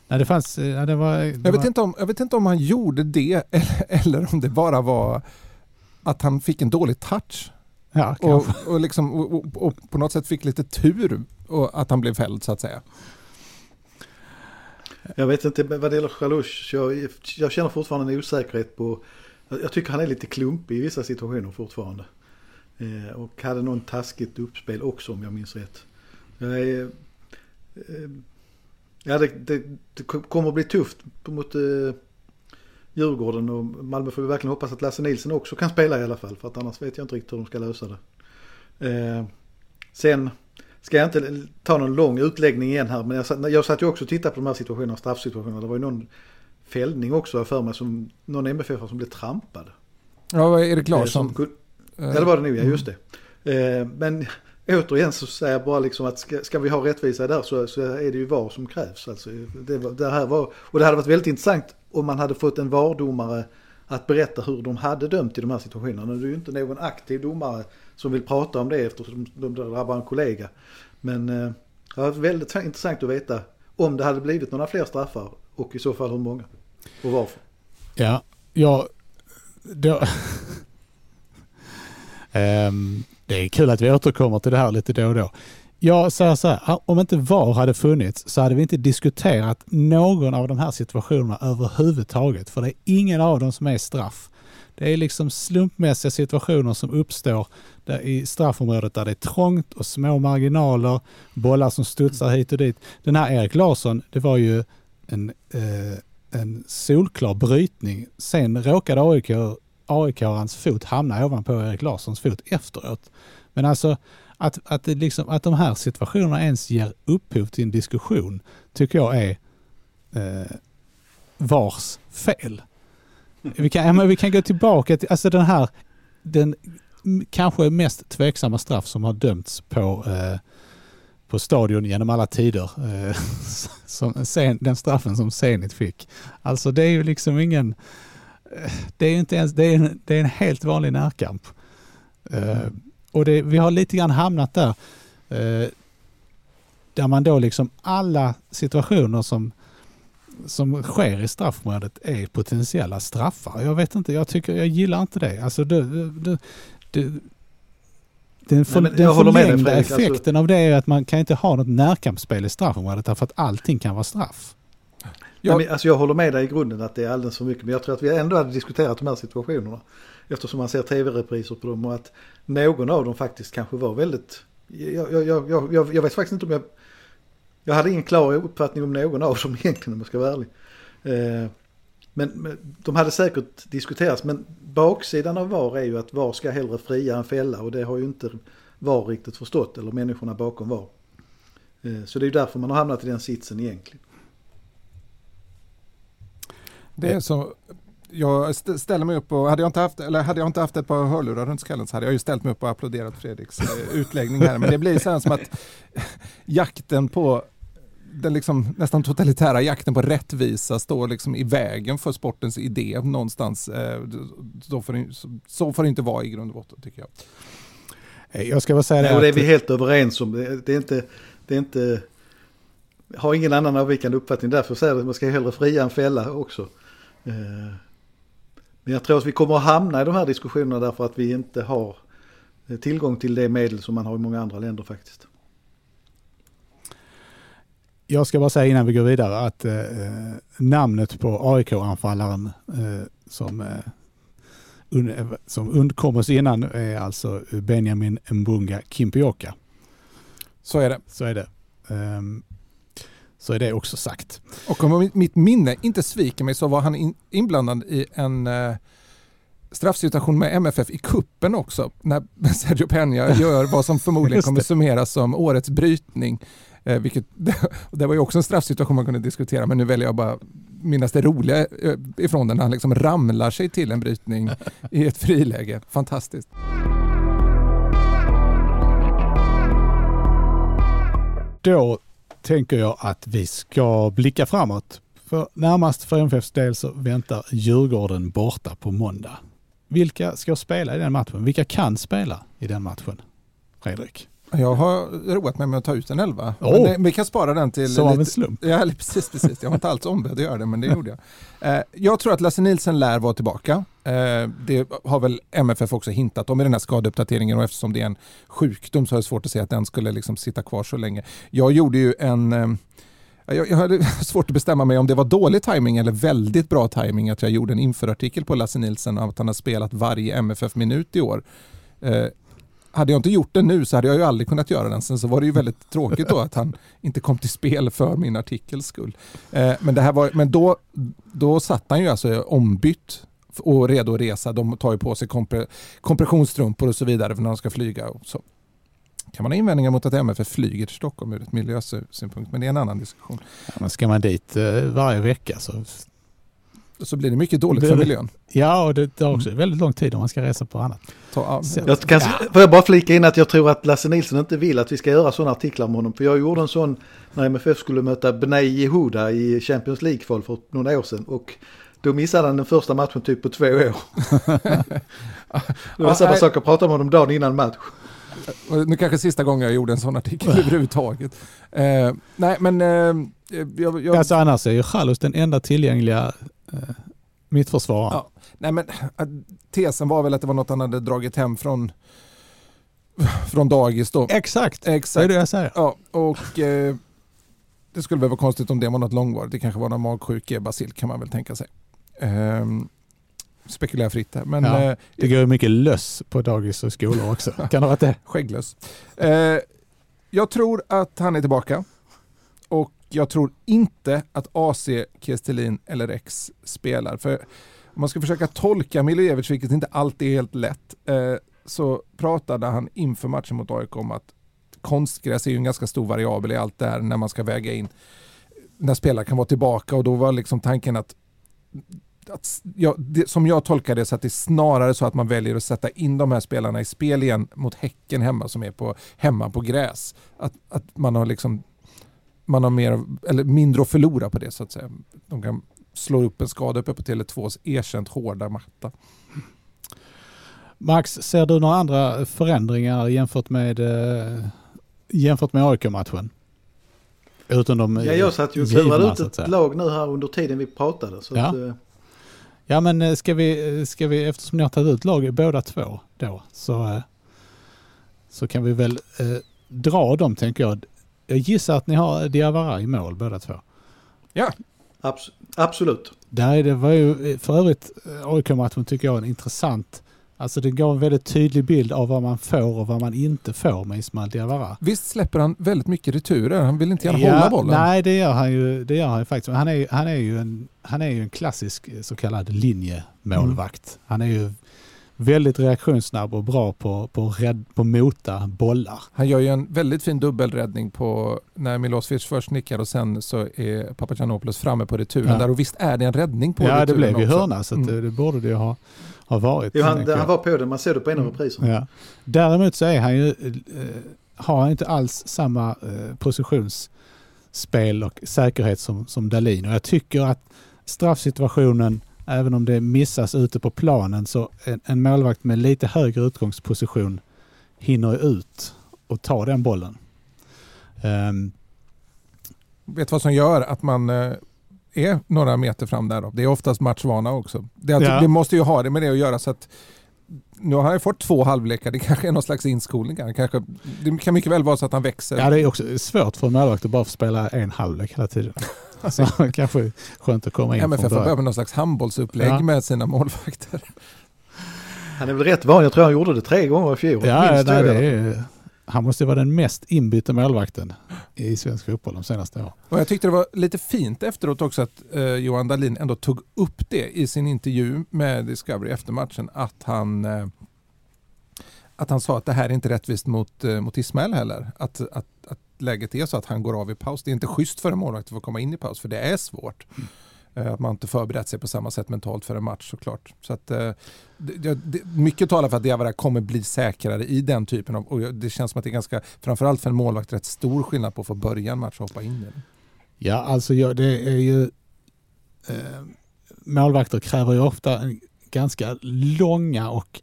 Nej, det fanns, ja, det var, det jag, vet var... Inte om, jag vet inte om han gjorde det <laughs> eller, eller om det bara var att han fick en dålig touch. Ja, och, och, liksom, och, och, på något sätt fick lite tur och att han blev fälld så att säga. Jag vet inte vad det gäller Chalush. Jag, jag känner fortfarande en osäkerhet på... Jag tycker han är lite klumpig i vissa situationer fortfarande. Eh, och hade någon taskigt uppspel också om jag minns rätt. Jag är, eh, ja, det, det, det, kommer att bli tufft mot eh, Djurgården och Malmö får vi verkligen hoppas att Lasse Nilsson också kan spela i alla fall. För att annars vet jag inte riktigt hur de ska lösa det. Eh, sen ska jag inte ta någon lång utläggning igen här. Men jag satt, jag satt ju också och tittade på de här situationerna, straffsituationerna. Det var ju någon fällning också för mig som någon MFF som blev trampad. Ja, Erik Larsson. Eh, som, ja, det var det nog, ja just det. Eh, men återigen så säger jag bara liksom att ska, ska vi ha rättvisa där så, så, är det ju VAR som krävs. Alltså, det, det, här var, och det hade varit väldigt intressant om man hade fått en VAR-domare att berätta hur de hade dömt i de här situationerna. Det är ju inte någon aktiv domare som vill prata om det eftersom de drabbar en kollega. Men eh, det var väldigt intressant att veta om det hade blivit några fler straffar och i så fall hur många och varför. Ja, ja då... <laughs> Ehm, det är kul att vi återkommer till det här lite då och då. Jag säger så här, om inte VAR hade funnits så hade vi inte diskuterat någon av de här situationerna överhuvudtaget. För det är ingen av dem som är straff. Det är liksom slumpmässiga situationer som uppstår där i straffområdet där det är trångt och små marginaler, bollar som studsar hit och dit. Den här Erik Larsson, det var ju en, eh, en solklar brytning. Sen råkade AIK, AIK-arens fot hamna ovanpå Erik Larssons fot efteråt. Men alltså att, att, det liksom, att de här situationerna ens ger upphov till en diskussion tycker jag är eh, vars fel. Vi kan, ja, vi kan gå tillbaka till alltså den här, den kanske mest tveksamma straff som har dömts på, eh, på stadion genom alla tider. Eh, <laughs> som, sen, den straffen som Zenit fick. Alltså det är ju liksom ingen, eh, det är inte ens, det är en, det är en helt vanlig närkamp. Eh, och det, vi har lite grann hamnat där, eh, där man då liksom alla situationer som som sker i straffområdet är potentiella straffar. Jag vet inte, jag tycker, jag gillar inte det. Alltså det, det, det, den, för, Nej, den förlängda alltså- effekten alltså... av det är att man kan inte ha något närkampsspel i straffområdet därför att allting kan vara straff. Jag, men, alltså jag håller med dig i grunden att det är alldeles för mycket men jag tror att vi ändå hade diskuterat de här situationerna. Eftersom man ser tv-repriser på dem och att någon av dem faktiskt kanske var väldigt... Jag, jag, jag, jag, jag vet faktiskt inte om jag jag hade ingen klar uppfattning om någon av dem <laughs> egentligen om jag ska vara ärlig. Eh, men, de hade säkert diskuterats men baksidan av VAR är ju att VAR ska hellre fria än fälla och det har ju inte VAR riktigt förstått eller människorna bakom VAR. Eh, så det är ju därför man har hamnat i den sitsen egentligen. Det är så, jag ställer mig upp och hade jag inte haft, eller hade jag inte haft ett par hörlurar runt skallen så hade jag ju ställt mig upp och applåderat Fredriks eh, <laughs> utläggning här. Men det blir så som att <laughs> jakten på den liksom nästan totalitära jakten på rättvisa står liksom i vägen för sportens idé någonstans. Eh, så får, det, så får det inte vara i grund och botten tycker jag. Eh, jag ska bara säga det. Ja, och det är vi helt överens om. Det är inte, det är inte, har ingen annan avvikande uppfattning. Därför säger jag att man ska hellre fria än fälla också. Eh, men jag tror att vi kommer att hamna i de här diskussionerna därför att vi inte har tillgång till det medel som man har i många andra länder faktiskt. Jag ska bara säga innan vi går vidare att eh, namnet på AIK-anfallaren eh, som, eh, un, som undkom oss innan är alltså Benjamin Mbunga Kimpioka. Så är det. Så är det. Um, så är det också sagt. Och om mitt minne inte sviker mig så var han in, inblandad i en uh, straffsituation med MFF i kuppen också när <laughs> Sergio Peña gör vad som förmodligen kommer summeras som årets brytning Eh, vilket, <laughs> det var ju också en straffsituation man kunde diskutera men nu väljer jag bara minnas det roliga eh, ifrån den. Han liksom ramlar sig till en brytning i ett friläge. Fantastiskt. Då tänker jag att vi ska blicka framåt. För närmast för MFFs del så väntar Djurgården borta på måndag. Vilka ska spela i den matchen? Vilka kan spela i den matchen? Fredrik? Jag har roat mig med att ta ut en elva. Oh. Men vi kan spara den till... Som av en slump? Ja, <laughs> precis, precis. Jag var inte alls ombedd att göra det, men det gjorde jag. Eh, jag tror att Lasse Nilsen lär vara tillbaka. Eh, det har väl MFF också hintat om i den här skadeuppdateringen och eftersom det är en sjukdom så har jag svårt att se att den skulle liksom sitta kvar så länge. Jag gjorde ju en... Eh, jag, jag hade <laughs> svårt att bestämma mig om det var dålig timing eller väldigt bra timing att jag gjorde en införartikel på Lasse Nilsen om att han har spelat varje MFF-minut i år eh, hade jag inte gjort det nu så hade jag ju aldrig kunnat göra den. Sen så var det ju väldigt tråkigt då att han inte kom till spel för min artikels skull. Eh, men det här var, men då, då satt han ju alltså ombytt och redo att resa. De tar ju på sig kompre, kompressionsstrumpor och så vidare när de ska flyga. Och så kan man ha invändningar mot att MFF flyger till Stockholm ur ett miljösynpunkt, men det är en annan diskussion. Ja, men ska man dit eh, varje vecka så så blir det mycket dåligt för miljön. Ja, och det tar också mm. väldigt lång tid om man ska resa på annat. Ta, jag kan, Får jag bara flika in att jag tror att Lasse Nilsson inte vill att vi ska göra sådana artiklar om honom. För jag gjorde en sån när MFF skulle möta Benay Yehuda i Champions League-kval för några år sedan. Och då missade han den första matchen typ på två år. <laughs> det var samma sak att prata om honom dagen innan match. Nu kanske sista gången jag gjorde en sån artikel överhuvudtaget. Eh, nej men... Eh, jag, jag... Alltså annars är ju Chalus den enda tillgängliga eh, mittförsvararen. Ja. Nej men tesen var väl att det var något han hade dragit hem från från dagis då. Exakt, Exakt. det är det jag säger. Ja, och eh, det skulle väl vara konstigt om det var något långvarigt. Det kanske var någon magsjuke basil kan man väl tänka sig. Um, spekulerar fritt här. Men, Ja, eh, Det går mycket löss på dagis och skolor också. <laughs> Kan det ha varit det? Skägglös. Eh, jag tror att han är tillbaka. Och jag tror inte att AC, Kestelin eller Rex spelar. För om man ska försöka tolka Milojevic, vilket inte alltid är helt lätt, eh, så pratade han inför matchen mot AIK om att konstgräs är ju en ganska stor variabel i allt det här när man ska väga in när spelare kan vara tillbaka och då var liksom tanken att att, ja, det, som jag tolkar det så att det är snarare så att man väljer att sätta in de här spelarna i spel igen mot Häcken hemma som är på, hemma på gräs. Att, att man har liksom man har mer, eller mindre att förlora på det så att säga. De kan slå upp en skada uppe på Tele2s erkänt hårda matta. Max, ser du några andra förändringar jämfört med, eh, jämfört med AIK-matchen? Utom de Ja, jag satt ju och givna, klurade ut ett lag nu här under tiden vi pratade. Så Ja. att, eh, Ja men eh, ska vi, ska vi, eftersom ni har tagit ut lag båda två då, så, eh, så kan vi väl eh, dra dem tänker jag. Jag gissar att ni har Diawara i mål båda två. abs- absolut. Där är det var ju för övrigt eh, AIK-matchen tycker jag en intressant, alltså det gav en väldigt tydlig bild av vad man får och vad man inte får med Ismail Diawara. Visst släpper han väldigt mycket returer? Han vill inte gärna hålla bollen. Nej, det gör han ju, det gör han ju faktiskt. Han är, han, är ju en, han är ju en klassisk eh, så kallad linjemålvakt. Han är ju väldigt reaktionssnabb och bra på, på, rädd, på mota bollar. Han gör ju en väldigt fin dubbelräddning på när Milosevic först nickar och sen så är Papagiannopoulos framme på returen Ja. där och visst är det en räddning på ja, det returen blev ju hörna så Mm. det, det borde det ju ha, ha varit. Jo, han, han var på det, man ser det på en av repriserna. Ja. Däremot så är han ju, eh, har han inte alls samma eh, positionsspel och säkerhet som, som Dalin. Och jag tycker att straffsituationen, även om det missas ute på planen, så en, en målvakt med lite högre utgångsposition hinner ut och ta den bollen. Ehm, Vet vad som gör att man eh, är några meter fram där då? Det är oftast matchvana också. Det, Ja. det måste ju ha det med det att göra så att nu har han ju fått två halvlekar, det kanske är någon slags inskolning. Kanske, det kan mycket väl vara så att han växer. ja, det är också svårt för en målvakt att bara få spela en halvlek hela tiden. <laughs> Så kanske skönt att komma in MFF från får börja början. med någon slags handbollsupplägg Ja. med sina målvakter. Han är väl rätt van, jag tror han gjorde det tre gånger i fjol. Ja, Minst nej, det är, han måste vara den mest inbytta målvakten i svensk fotboll de senaste åren. Och jag tyckte det var lite fint efteråt också att eh, Johan Dahlin ändå tog upp det i sin intervju med Discovery efter matchen. Att han, eh, att han sa att det här är inte rättvist mot, eh, mot Ismael heller. Att, att, att läget är så att han går av i paus. Det är inte schysst för en målvakt att få komma in i paus för det är svårt. Eh, Eh, att man inte förberett sig på samma sätt mentalt för en match såklart. Så att, eh, det, det, mycket talar för att Diawara kommer bli säkrare i den typen av, och det känns som att det är ganska, framförallt för en målvakt, rätt stor skillnad på att få börja en match och hoppa in i den. Ja, alltså ja, det är ju... Eh, målvakter kräver ju ofta ganska långa och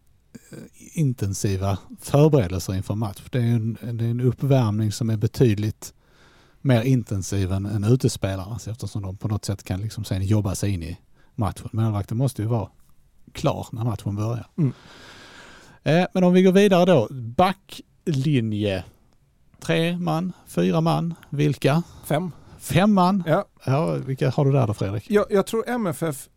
eh, intensiva förberedelser inför match. Det är, en, det är en uppvärmning som är betydligt mer intensiv än, än utespelare alltså, eftersom de på något sätt kan liksom sen jobba sig in i matchen. Målvakten måste ju vara klar när matchen börjar. Mm. Eh, men om vi går vidare då. Backlinje. Tre man, fyra man, vilka? Fem. Fem man. Ja, Ja, vilka har du där då Fredrik? jag, jag tror MFF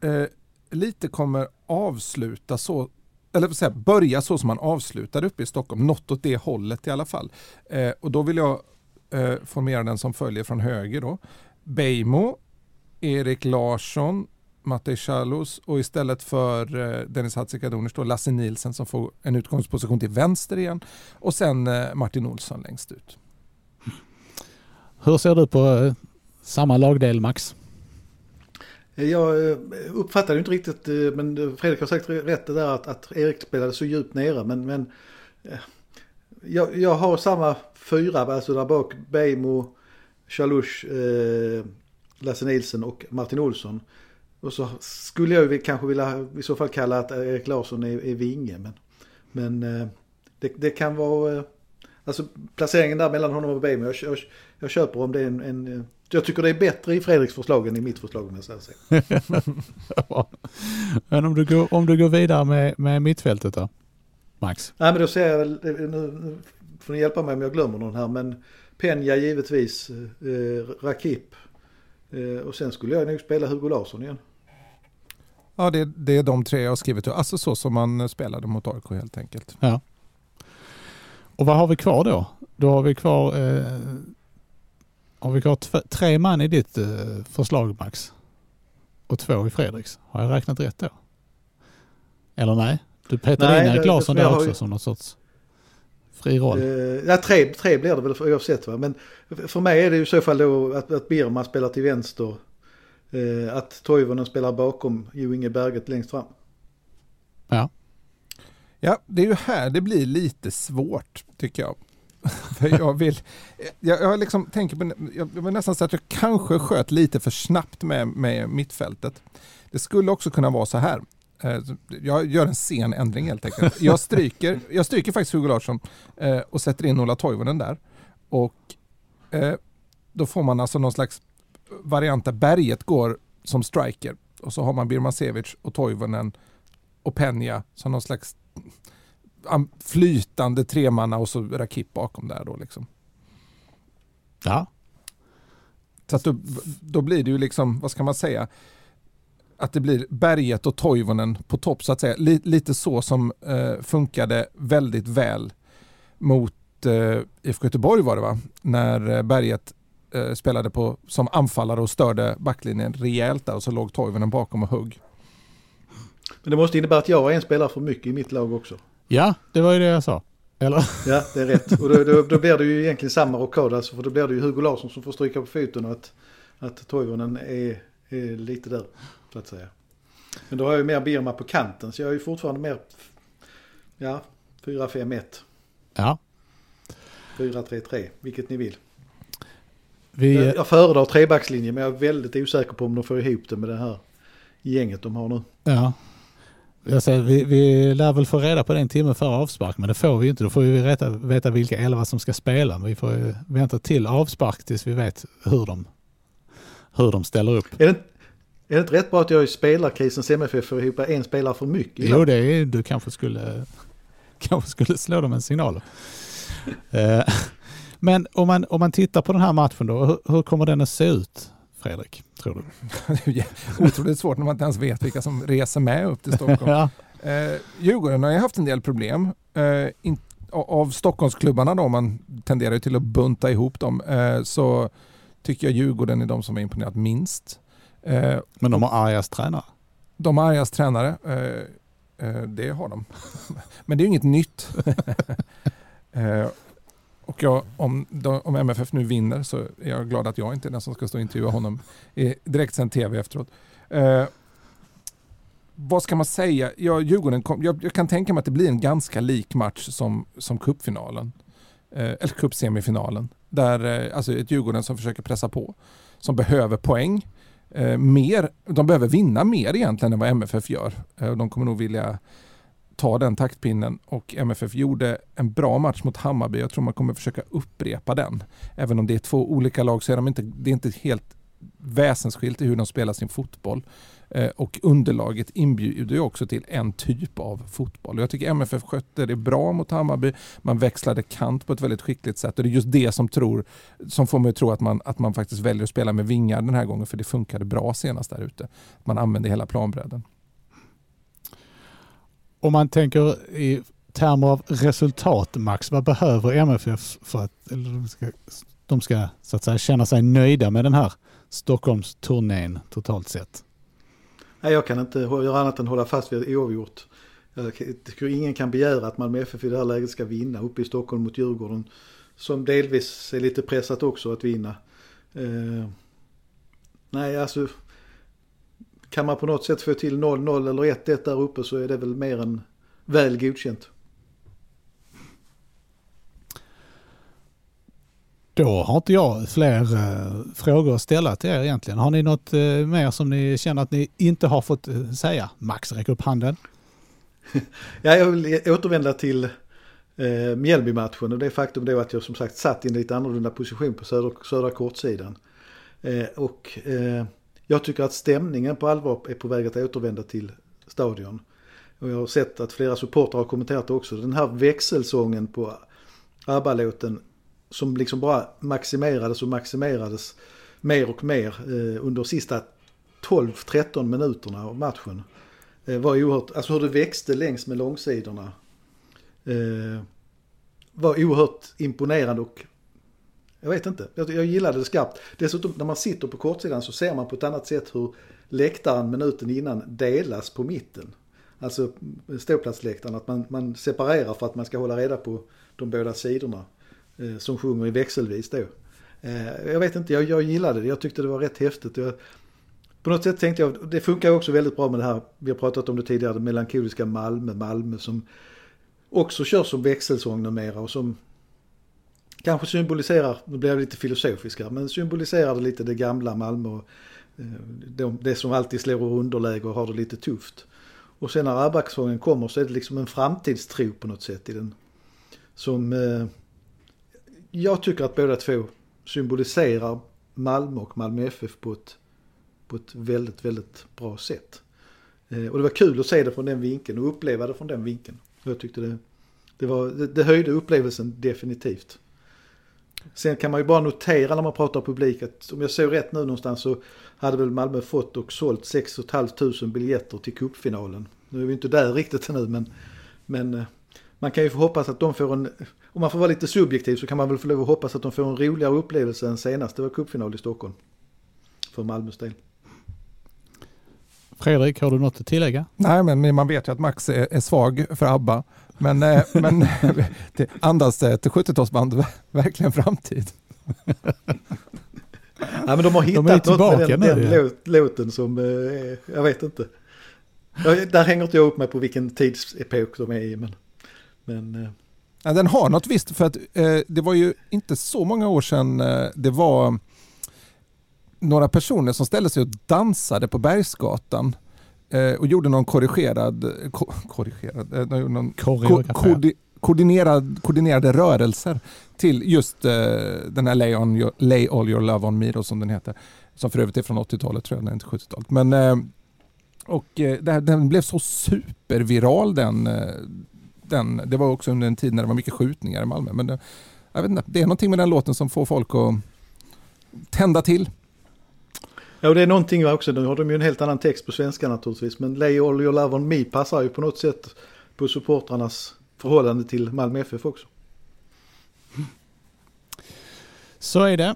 eh, lite kommer avsluta så, eller säga, börja så som man avslutade uppe i Stockholm. Något åt det hållet i alla fall. Eh, och då vill jag eh, formera den som följer från höger då. Beijmo, Erik Larsson, Mattei Chalos och istället för eh, Dennis Hadzikadunic då Lasse Nielsen som får en utgångsposition till vänster igen och sen eh, Martin Olsson längst ut. Hur ser du på eh, samma lagdel Max? Jag eh, uppfattade inte riktigt, eh, men Fredrik har sagt rätt det där att, att Erik spelade så djupt nere. Men, men eh, jag, jag har samma fyra, alltså där bak Beijmo, Chalush, eh, Lasse Nilsson och Martin Olsson. Och så skulle jag kanske vilja i så fall kalla att Erik Larsson är, är vinge. Men, men eh, det, det kan vara, eh, alltså placeringen där mellan honom och Beijmo, jag, jag, jag köper om det är en, en eh, jag tycker det är bättre i Fredriks förslag än i mitt förslag om jag säger så. <laughs> Men om du går, om du går vidare med, med mittfältet då? Max? Nej men då ser jag väl, nu, nu får ni hjälpa mig om jag glömmer någon här, men Penja givetvis, eh, Rakip eh, och sen skulle jag nog spela Hugo Larsson igen. Ja, det, det är de tre jag har skrivit. Alltså så som man spelade mot AIK helt enkelt. Ja. Och vad har vi kvar då? Då har vi kvar, eh, har vi kvar tre man i ditt eh, förslag Max. Och två i Fredriks. Har jag räknat rätt då? Eller nej? Du petade in Erik Larsson där också ju... som någon sorts fri roll. Uh, ja, tre, tre blir det väl oavsett va. Men för mig är det ju i så fall då att, att Birman spelar till vänster. Uh, att Toivonen spelar bakom Jo Inge Berget längst fram. Ja. Ja, det är ju här det blir lite svårt tycker jag. <laughs> för jag vill, jag, jag liksom tänker på, jag vill nästan säga att jag kanske sköt lite för snabbt med, med mittfältet. Det skulle också kunna vara så här. Eh, jag gör en sen ändring helt enkelt. Jag stryker, jag stryker faktiskt Hugo Larsson eh, och sätter in Ola Toivonen där. Och eh, då får man alltså någon slags variant där Berget går som striker. Och så har man Birmancevic och Toivonen och Penja som någon slags flytande tremanna och så Rakip bakom där då liksom. Ja. Så då, då blir det ju liksom, vad ska man säga, att det blir Berget och Toivonen på topp så att säga. Lite så som eh, funkade väldigt väl mot eh, IFK Göteborg var det va? När eh, Berget eh, spelade på, som anfallare och störde backlinjen rejält där och så låg Toivonen bakom och hugg. Men det måste innebära att jag har en spelare för mycket i mitt lag också. Ja, det var ju det jag sa. Eller? Ja, det är rätt. Och då, då, då blir det ju egentligen samma rockad. Alltså, för då blir det ju Hugo Larsson som får stryka på foten och att, att Toivonen är, är lite där. Så att säga. Men då har jag ju mer Birma på kanten så jag är ju fortfarande mer ja, 4-5-1. Ja. 4-3-3, vilket ni vill. Vi... Jag, föredrar trebackslinjen men jag är väldigt osäker på om de får ihop det med det här gänget de har nu. Ja, jag säger, vi, vi lär väl få reda på det en timme före avspark, men det får vi inte. Då får vi veta, veta vilka elva som ska spela. Vi får vänta till avspark tills vi vet hur de, hur de ställer upp. Är det, är det inte rätt bra att jag i spelarkrisens MFF får ihop en spelare för mycket? Jo, det är, du kanske skulle, <laughs> kanske skulle slå dem en signal. <laughs> Eh, men om man, om man tittar på den här matchen då, hur, hur kommer den att se ut? Fredrik, tror du? Otroligt svårt när man inte ens vet vilka som reser med upp till Stockholm. <laughs> ja. eh, Djurgården har ju haft en del problem. Eh, in, av Stockholmsklubbarna då, man tenderar ju till att bunta ihop dem, eh, så tycker jag Djurgården är de som har imponerat minst. Eh, Men de har argast tränare? De har argast tränare, eh, eh, det har de. <laughs> Men det är inget nytt. <laughs> Och jag, om, om MFF nu vinner så är jag glad att jag inte är den som ska stå och intervjua honom i direktsänd tv efteråt. Eh, vad ska man säga? Ja, Djurgården kom, jag, jag, kan tänka mig att det blir en ganska lik match som, som cupfinalen. Eh, eller cupsemifinalen. Där eh, alltså ett Djurgården som försöker pressa på. Som behöver poäng. Eh, mer, de behöver vinna mer egentligen än vad MFF gör. Eh, de kommer nog vilja ta den taktpinnen och MFF gjorde en bra match mot Hammarby. Jag tror man kommer försöka upprepa den. Även om det är två olika lag så är de inte, det är inte helt väsensskilt i hur de spelar sin fotboll. Eh, och underlaget inbjuder ju också till en typ av fotboll. Jag tycker MFF skötte det bra mot Hammarby. Man växlade kant på ett väldigt skickligt sätt och det är just det som, tror, som får mig att tro att man, att man faktiskt väljer att spela med vingar den här gången för det funkade bra senast där ute. Man använde hela planbredden om man tänker i termer av resultat, Max, vad behöver MFF för att de ska, de ska så att säga, känna sig nöjda med den här Stockholmsturnén totalt sett? Nej, jag kan inte göra annat än hålla fast vid oavgjort. Eh, jag tycker ingen kan begära att Malmö FF i det här läget ska vinna uppe i Stockholm mot Djurgården. Som delvis är lite pressat också att vinna. Eh, nej, alltså kan man på något sätt få till 0-0 eller 1-1 där uppe så är det väl mer än väl godkänt. Då har inte jag fler eh, frågor att ställa till er egentligen. Har ni något eh, mer som ni känner att ni inte har fått eh, säga? Max, räck upp handen. <laughs> ja, jag vill återvända till eh, Mjällby-matchen och det faktum då att jag som sagt satt i en lite annorlunda position på södra, södra kortsidan. Eh, och eh, jag tycker att stämningen på allvar är på väg att återvända till stadion. Och jag har sett att flera supportrar har kommenterat också. Den här växelsången på ABBA-låten som liksom bara maximerades och maximerades mer och mer eh, under sista 12-13 minuterna av matchen. eh, var oerhört, alltså hur det växte längs med långsidorna. Eh, var oerhört imponerande och jag vet inte, jag, jag gillade det skarpt. Dessutom när man sitter på kortsidan så ser man på ett annat sätt hur läktaren minuten innan delas på mitten. Alltså ståplatsläktaren, att man, man separerar för att man ska hålla reda på de båda sidorna Eh, som sjunger i växelvis då. Eh, jag vet inte, jag, jag gillade det, jag tyckte det var rätt häftigt. Jag, på något sätt tänkte jag, det funkar också väldigt bra med det här, vi har pratat om det tidigare, det melankoliska Malmö, Malmö som också kör som växelsång numera och som kanske symboliserar, nu blir jag lite filosofisk här, men symboliserar lite det gamla Malmö. Och, eh, de, det som alltid slår ur underläge och har det lite tufft. Och sen när Abax-sången kommer så är det liksom en framtidstro på något sätt i den. Som eh, jag tycker att båda två symboliserar Malmö och Malmö FF på ett, på ett väldigt, väldigt bra sätt. Eh, och det var kul att se det från den vinkeln och uppleva det från den vinkeln. Jag tyckte det, det, var, det, det höjde upplevelsen definitivt. Sen kan man ju bara notera när man pratar publik att om jag såg rätt nu någonstans så hade väl Malmö fått och sålt 6 500 biljetter till cupfinalen. Nu är vi inte där riktigt ännu men, men eh, man kan ju få hoppas att de får en, om man får vara lite subjektiv så kan man väl få lov att hoppas att de får en roligare upplevelse än senast det var cupfinal i Stockholm. För Malmös del. Fredrik, har du något att tillägga? Nej, men man vet ju att Max är, är svag för ABBA. Men, eh, <laughs> men det andas ett 70-talsband verkligen framtid? <laughs> Ja, men de har hittat de något med den, den låten som, eh, jag vet inte. Där hänger inte jag upp mig på vilken tidsepok de är i. Men, men, eh. ja, den har något visst, för att eh, det var ju inte så många år sedan eh, det var några personer som ställde sig och dansade på Bergsgatan eh, och gjorde någon korrigerad, ko, korrigerad eh, någon ko, koordi, koordinerad, koordinerade rörelser till just eh, den här Lay, on your, Lay All Your Love On Me då, som den heter. Som för övrigt är från 80-talet tror jag, den är inte 70-talet. Men, eh, och eh, det, den blev så superviral den, eh, den. Det var också under en tid när det var mycket skjutningar i Malmö. Men det, jag vet inte, det är någonting med den låten som får folk att tända till. Ja, och det är någonting också, nu har de ju en helt annan text på svenska naturligtvis, men Lay All Your Love On Me passar ju på något sätt på supportrarnas förhållande till Malmö FF också. Så är det.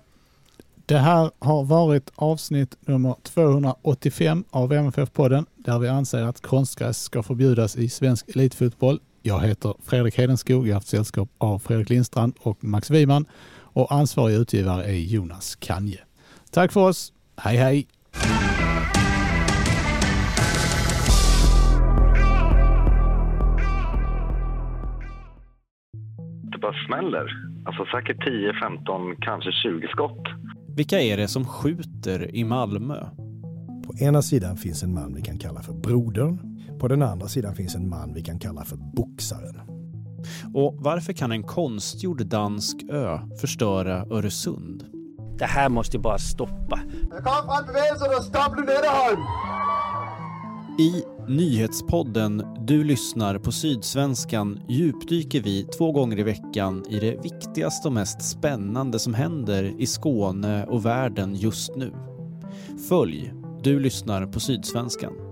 Det här har varit avsnitt nummer 285 av MFF-podden där vi anser att konstgräs ska förbjudas i svensk elitfotboll. Jag heter Fredrik Hedenskog, jag har haft sällskap av Fredrik Lindstrand och Max Wiman och ansvarig utgivare är Jonas Kanje. Tack för oss! Hej hej! Det bara smäller. Alltså säkert 10, 15, kanske 20 skott. Vilka är det som skjuter i Malmö? På ena sidan finns en man vi kan kalla för brodern. På den andra sidan finns en man vi kan kalla för boxaren. Och varför kan en konstgjord dansk ö förstöra Öresund? Det här måste bara stoppa. I nyhetspodden Du lyssnar på Sydsvenskan djupdyker vi två gånger i veckan i det viktigaste och mest spännande som händer i Skåne och världen just nu. Följ Du lyssnar på Sydsvenskan.